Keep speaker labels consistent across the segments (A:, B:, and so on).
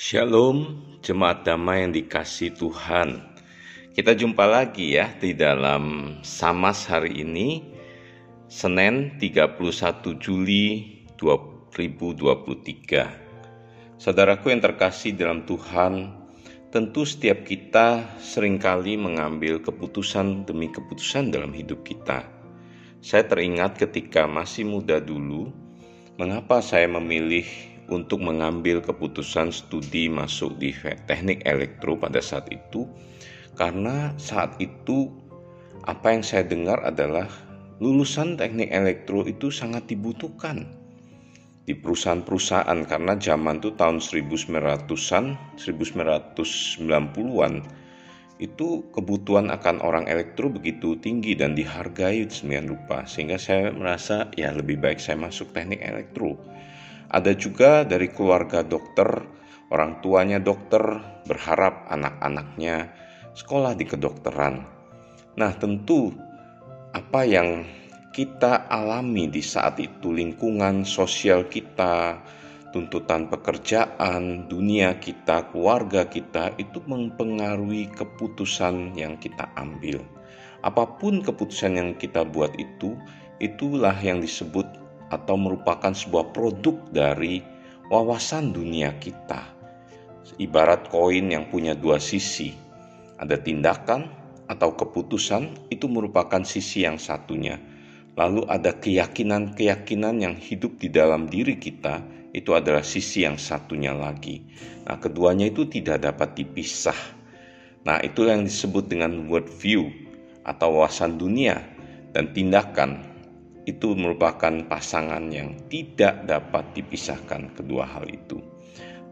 A: Shalom, jemaat damai yang dikasih Tuhan. Kita jumpa lagi ya di dalam Samas hari ini, Senin 31 Juli 2023. Saudaraku yang terkasih dalam Tuhan, tentu setiap kita sering kali mengambil keputusan demi keputusan dalam hidup kita. Saya teringat ketika masih muda dulu, mengapa saya memilih untuk mengambil keputusan studi masuk di teknik elektro pada saat itu karena saat itu apa yang saya dengar adalah lulusan teknik elektro itu sangat dibutuhkan di perusahaan-perusahaan karena zaman itu tahun 1900-an 1990-an itu kebutuhan akan orang elektro begitu tinggi dan dihargai semikian rupa. Sehingga saya merasa ya lebih baik saya masuk teknik elektro ada juga dari keluarga dokter, orang tuanya dokter berharap anak-anaknya sekolah di kedokteran. Nah, tentu apa yang kita alami di saat itu, lingkungan sosial kita, tuntutan pekerjaan, dunia kita, keluarga kita itu mempengaruhi keputusan yang kita ambil. Apa pun keputusan yang kita buat itu, itulah yang disebut atau merupakan sebuah produk dari wawasan dunia kita. Ibarat koin yang punya dua sisi, ada tindakan atau keputusan itu merupakan sisi yang satunya. Lalu ada keyakinan-keyakinan yang hidup di dalam diri kita, itu adalah sisi yang satunya lagi. Nah, keduanya itu tidak dapat dipisah. Nah, itu yang disebut dengan world view atau wawasan dunia dan tindakan itu merupakan pasangan yang tidak dapat dipisahkan kedua hal itu.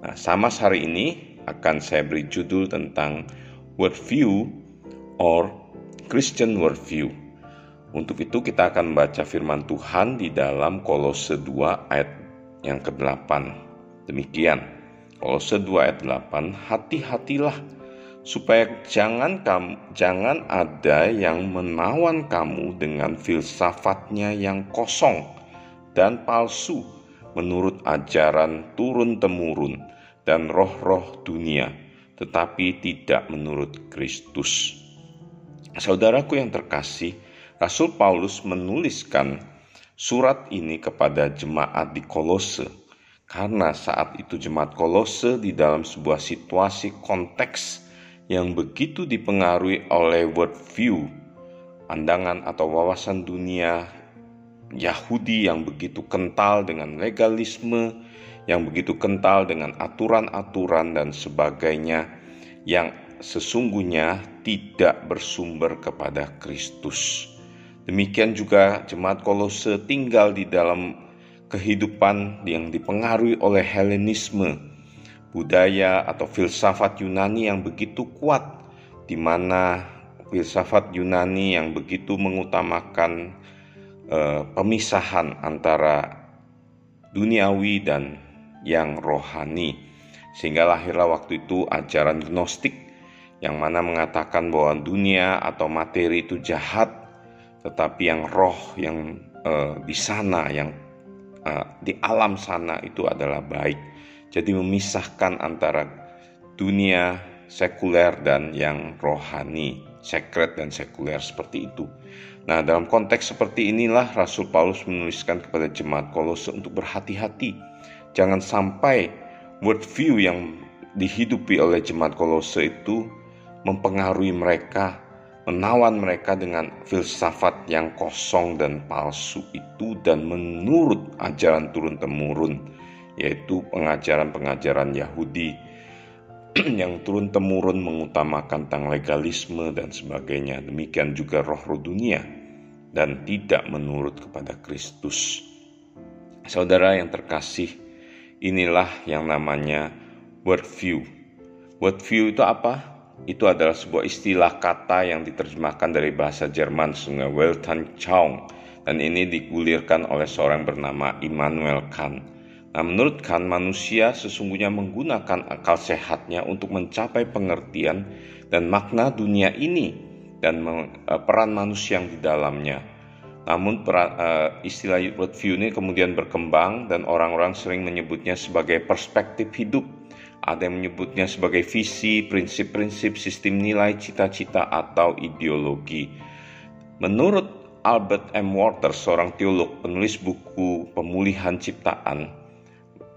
A: Nah, sama hari ini akan saya beri judul tentang worldview or Christian worldview. Untuk itu kita akan membaca firman Tuhan di dalam Kolose 2 ayat yang ke-8. Demikian, Kolose 2 ayat 8, hati-hatilah supaya jangan kamu jangan ada yang menawan kamu dengan filsafatnya yang kosong dan palsu menurut ajaran turun temurun dan roh-roh dunia tetapi tidak menurut Kristus. Saudaraku yang terkasih, Rasul Paulus menuliskan surat ini kepada jemaat di Kolose karena saat itu jemaat Kolose di dalam sebuah situasi konteks yang begitu dipengaruhi oleh worldview, pandangan atau wawasan dunia Yahudi yang begitu kental dengan legalisme, yang begitu kental dengan aturan-aturan dan sebagainya yang sesungguhnya tidak bersumber kepada Kristus. Demikian juga jemaat Kolose tinggal di dalam kehidupan yang dipengaruhi oleh Helenisme, budaya atau filsafat Yunani yang begitu kuat, di mana filsafat Yunani yang begitu mengutamakan uh, pemisahan antara duniawi dan yang rohani, sehingga lahirlah waktu itu ajaran Gnostik yang mana mengatakan bahwa dunia atau materi itu jahat, tetapi yang roh yang uh, di sana, yang uh, di alam sana itu adalah baik. Jadi memisahkan antara dunia sekuler dan yang rohani, sekret dan sekuler seperti itu. Nah, dalam konteks seperti inilah Rasul Paulus menuliskan kepada jemaat Kolose untuk berhati-hati. Jangan sampai worldview yang dihidupi oleh jemaat Kolose itu mempengaruhi mereka, menawan mereka dengan filsafat yang kosong dan palsu itu dan menurut ajaran turun-temurun yaitu pengajaran-pengajaran Yahudi yang turun-temurun mengutamakan tentang legalisme dan sebagainya. Demikian juga roh-roh dunia dan tidak menurut kepada Kristus. Saudara yang terkasih, inilah yang namanya worldview. Worldview itu apa? Itu adalah sebuah istilah kata yang diterjemahkan dari bahasa Jerman sungai Weltanschauung dan ini digulirkan oleh seorang bernama Immanuel Kant. Nah, menurut Kant, manusia sesungguhnya menggunakan akal sehatnya untuk mencapai pengertian dan makna dunia ini dan e, peran manusia yang di dalamnya. Namun peran, uh, istilah worldview ini kemudian berkembang dan orang-orang sering menyebutnya sebagai perspektif hidup Ada yang menyebutnya sebagai visi, prinsip-prinsip, sistem nilai, cita-cita, atau ideologi. Menurut Albert M. Walters, seorang teolog penulis buku Pemulihan Ciptaan,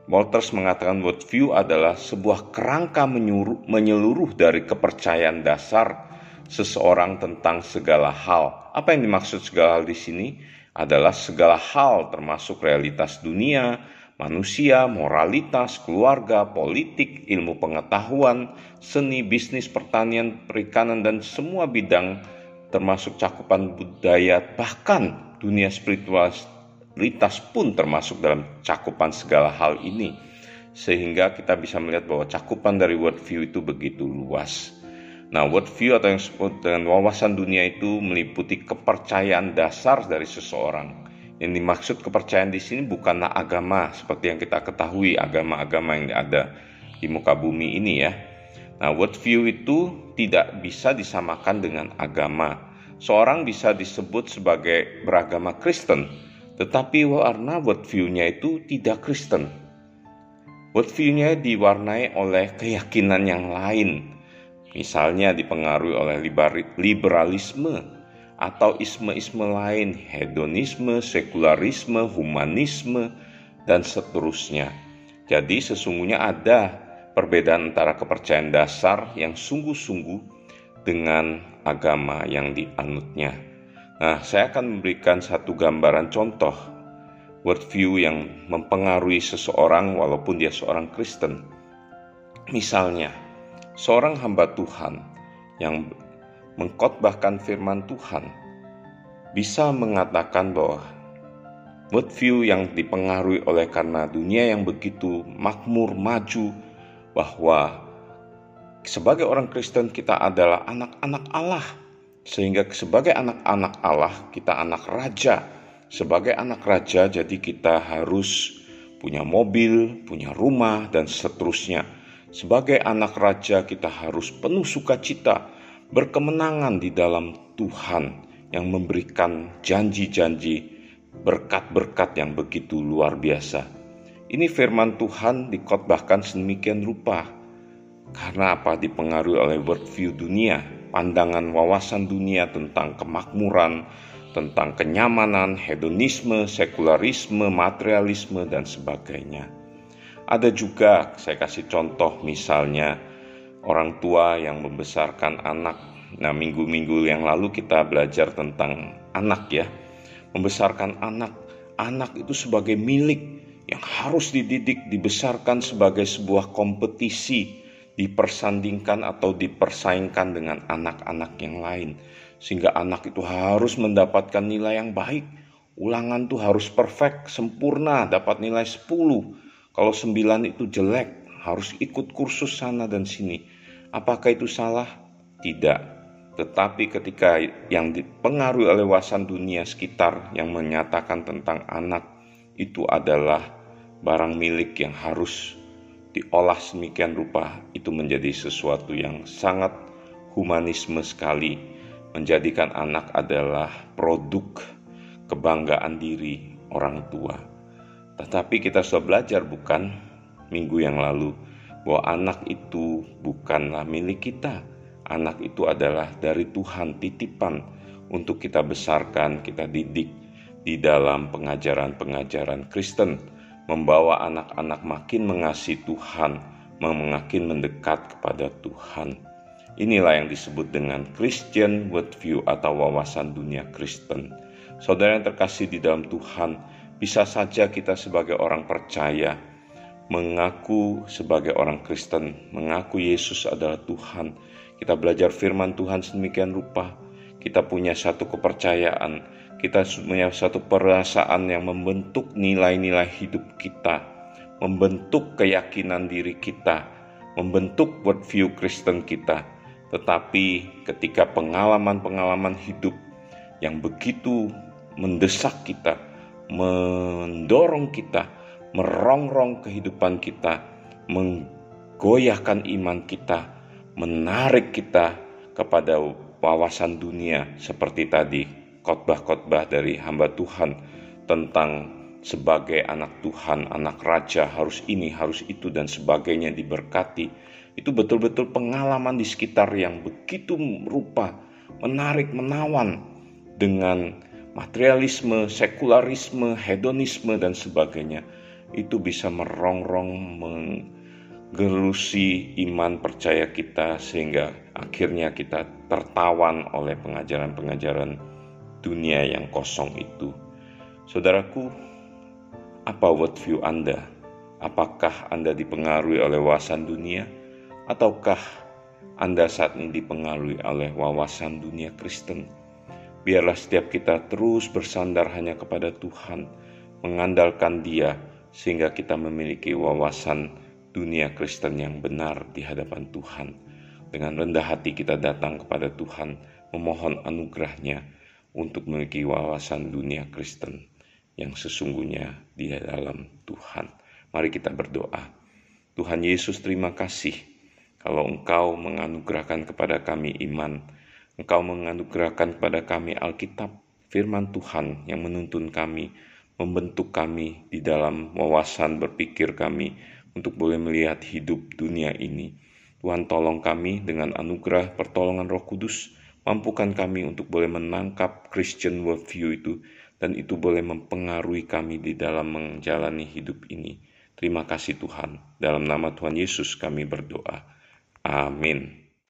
A: Walters mengatakan worldview adalah sebuah kerangka menyuruh, menyeluruh dari kepercayaan dasar seseorang tentang segala hal. Apa yang dimaksud segala hal di sini? Adalah segala hal termasuk realitas dunia, manusia, moralitas, keluarga, politik, ilmu pengetahuan, seni, bisnis, pertanian, perikanan, dan semua bidang termasuk cakupan budaya, bahkan dunia spiritualitas pun termasuk dalam cakupan segala hal ini. Sehingga kita bisa melihat bahwa cakupan dari worldview itu begitu luas. Nah, worldview atau yang disebut dengan wawasan dunia itu meliputi kepercayaan dasar dari seseorang yang dimaksud kepercayaan di sini bukanlah agama seperti yang kita ketahui agama-agama yang ada di muka bumi ini ya. Nah, worldview itu tidak bisa disamakan dengan agama. Seorang bisa disebut sebagai beragama Kristen, tetapi warna worldview-nya itu tidak Kristen. Worldview-nya diwarnai oleh keyakinan yang lain, misalnya dipengaruhi oleh liberalisme, atau isme-isme lain, hedonisme, sekularisme, humanisme, dan seterusnya. Jadi sesungguhnya ada perbedaan antara kepercayaan dasar yang sungguh-sungguh dengan agama yang dianutnya. Nah, saya akan memberikan satu gambaran contoh worldview yang mempengaruhi seseorang walaupun dia seorang Kristen. Misalnya, seorang hamba Tuhan yang mengkotbahkan firman Tuhan bisa mengatakan bahwa worldview yang dipengaruhi oleh karena dunia yang begitu makmur maju bahwa sebagai orang Kristen kita adalah anak-anak Allah sehingga sebagai anak-anak Allah kita anak raja sebagai anak raja jadi kita harus punya mobil, punya rumah dan seterusnya sebagai anak raja kita harus penuh sukacita berkemenangan di dalam Tuhan yang memberikan janji-janji berkat-berkat yang begitu luar biasa. Ini firman Tuhan dikotbahkan sedemikian rupa. Karena apa? Dipengaruhi oleh worldview dunia, pandangan wawasan dunia tentang kemakmuran, tentang kenyamanan, hedonisme, sekularisme, materialisme, dan sebagainya. Ada juga, saya kasih contoh misalnya, orang tua yang membesarkan anak. Nah, minggu-minggu yang lalu kita belajar tentang anak ya. Membesarkan anak. Anak itu sebagai milik yang harus dididik, dibesarkan sebagai sebuah kompetisi, dipersandingkan atau dipersaingkan dengan anak-anak yang lain. Sehingga anak itu harus mendapatkan nilai yang baik. Ulangan tuh harus perfect, sempurna, dapat nilai 10. Kalau 9 itu jelek, harus ikut kursus sana dan sini. Apakah itu salah? Tidak. Tetapi ketika yang dipengaruhi oleh wawasan dunia sekitar yang menyatakan tentang anak itu adalah barang milik yang harus diolah semikian rupa, itu menjadi sesuatu yang sangat humanisme sekali. Menjadikan anak adalah produk kebanggaan diri orang tua. Tetapi kita sudah belajar bukan minggu yang lalu bahwa anak itu bukanlah milik kita. Anak itu adalah dari Tuhan titipan untuk kita besarkan, kita didik di dalam pengajaran-pengajaran Kristen, membawa anak-anak makin mengasihi Tuhan, makin mendekat kepada Tuhan. Inilah yang disebut dengan Christian worldview atau wawasan dunia Kristen. Saudara yang terkasih di dalam Tuhan, bisa saja kita sebagai orang percaya mengaku sebagai orang Kristen, mengaku Yesus adalah Tuhan. Kita belajar firman Tuhan sedemikian rupa. Kita punya satu kepercayaan, kita punya satu perasaan yang membentuk nilai-nilai hidup kita, membentuk keyakinan diri kita, membentuk worldview Kristen kita. Tetapi ketika pengalaman-pengalaman hidup yang begitu mendesak kita, mendorong kita, merongrong kehidupan kita, menggoyahkan iman kita, menarik kita kepada wawasan dunia seperti tadi khotbah-khotbah dari hamba Tuhan tentang sebagai anak Tuhan, anak raja harus ini, harus itu dan sebagainya diberkati. Itu betul-betul pengalaman di sekitar yang begitu rupa, menarik, menawan dengan materialisme, sekularisme, hedonisme dan sebagainya. Itu bisa merongrong menggelusi iman percaya kita sehingga akhirnya kita tertawan oleh pengajaran-pengajaran dunia yang kosong itu. Saudaraku, apa worldview Anda? Apakah Anda dipengaruhi oleh wawasan dunia? Ataukah Anda saat ini dipengaruhi oleh wawasan dunia Kristen? Biarlah setiap kita terus bersandar hanya kepada Tuhan, mengandalkan Dia, sehingga kita memiliki wawasan dunia Kristen yang benar di hadapan Tuhan. Dengan rendah hati kita datang kepada Tuhan, memohon anugerahnya untuk memiliki wawasan dunia Kristen yang sesungguhnya di dalam Tuhan. Mari kita berdoa. Tuhan Yesus terima kasih kalau Engkau menganugerahkan kepada kami iman, Engkau menganugerahkan kepada kami Alkitab, firman Tuhan yang menuntun kami, membentuk kami di dalam wawasan berpikir kami untuk boleh melihat hidup dunia ini. Tuhan tolong kami dengan anugerah pertolongan roh kudus, mampukan kami untuk boleh menangkap Christian worldview itu dan itu boleh mempengaruhi kami di dalam menjalani hidup ini. Terima kasih Tuhan. Dalam nama Tuhan Yesus kami berdoa. Amin.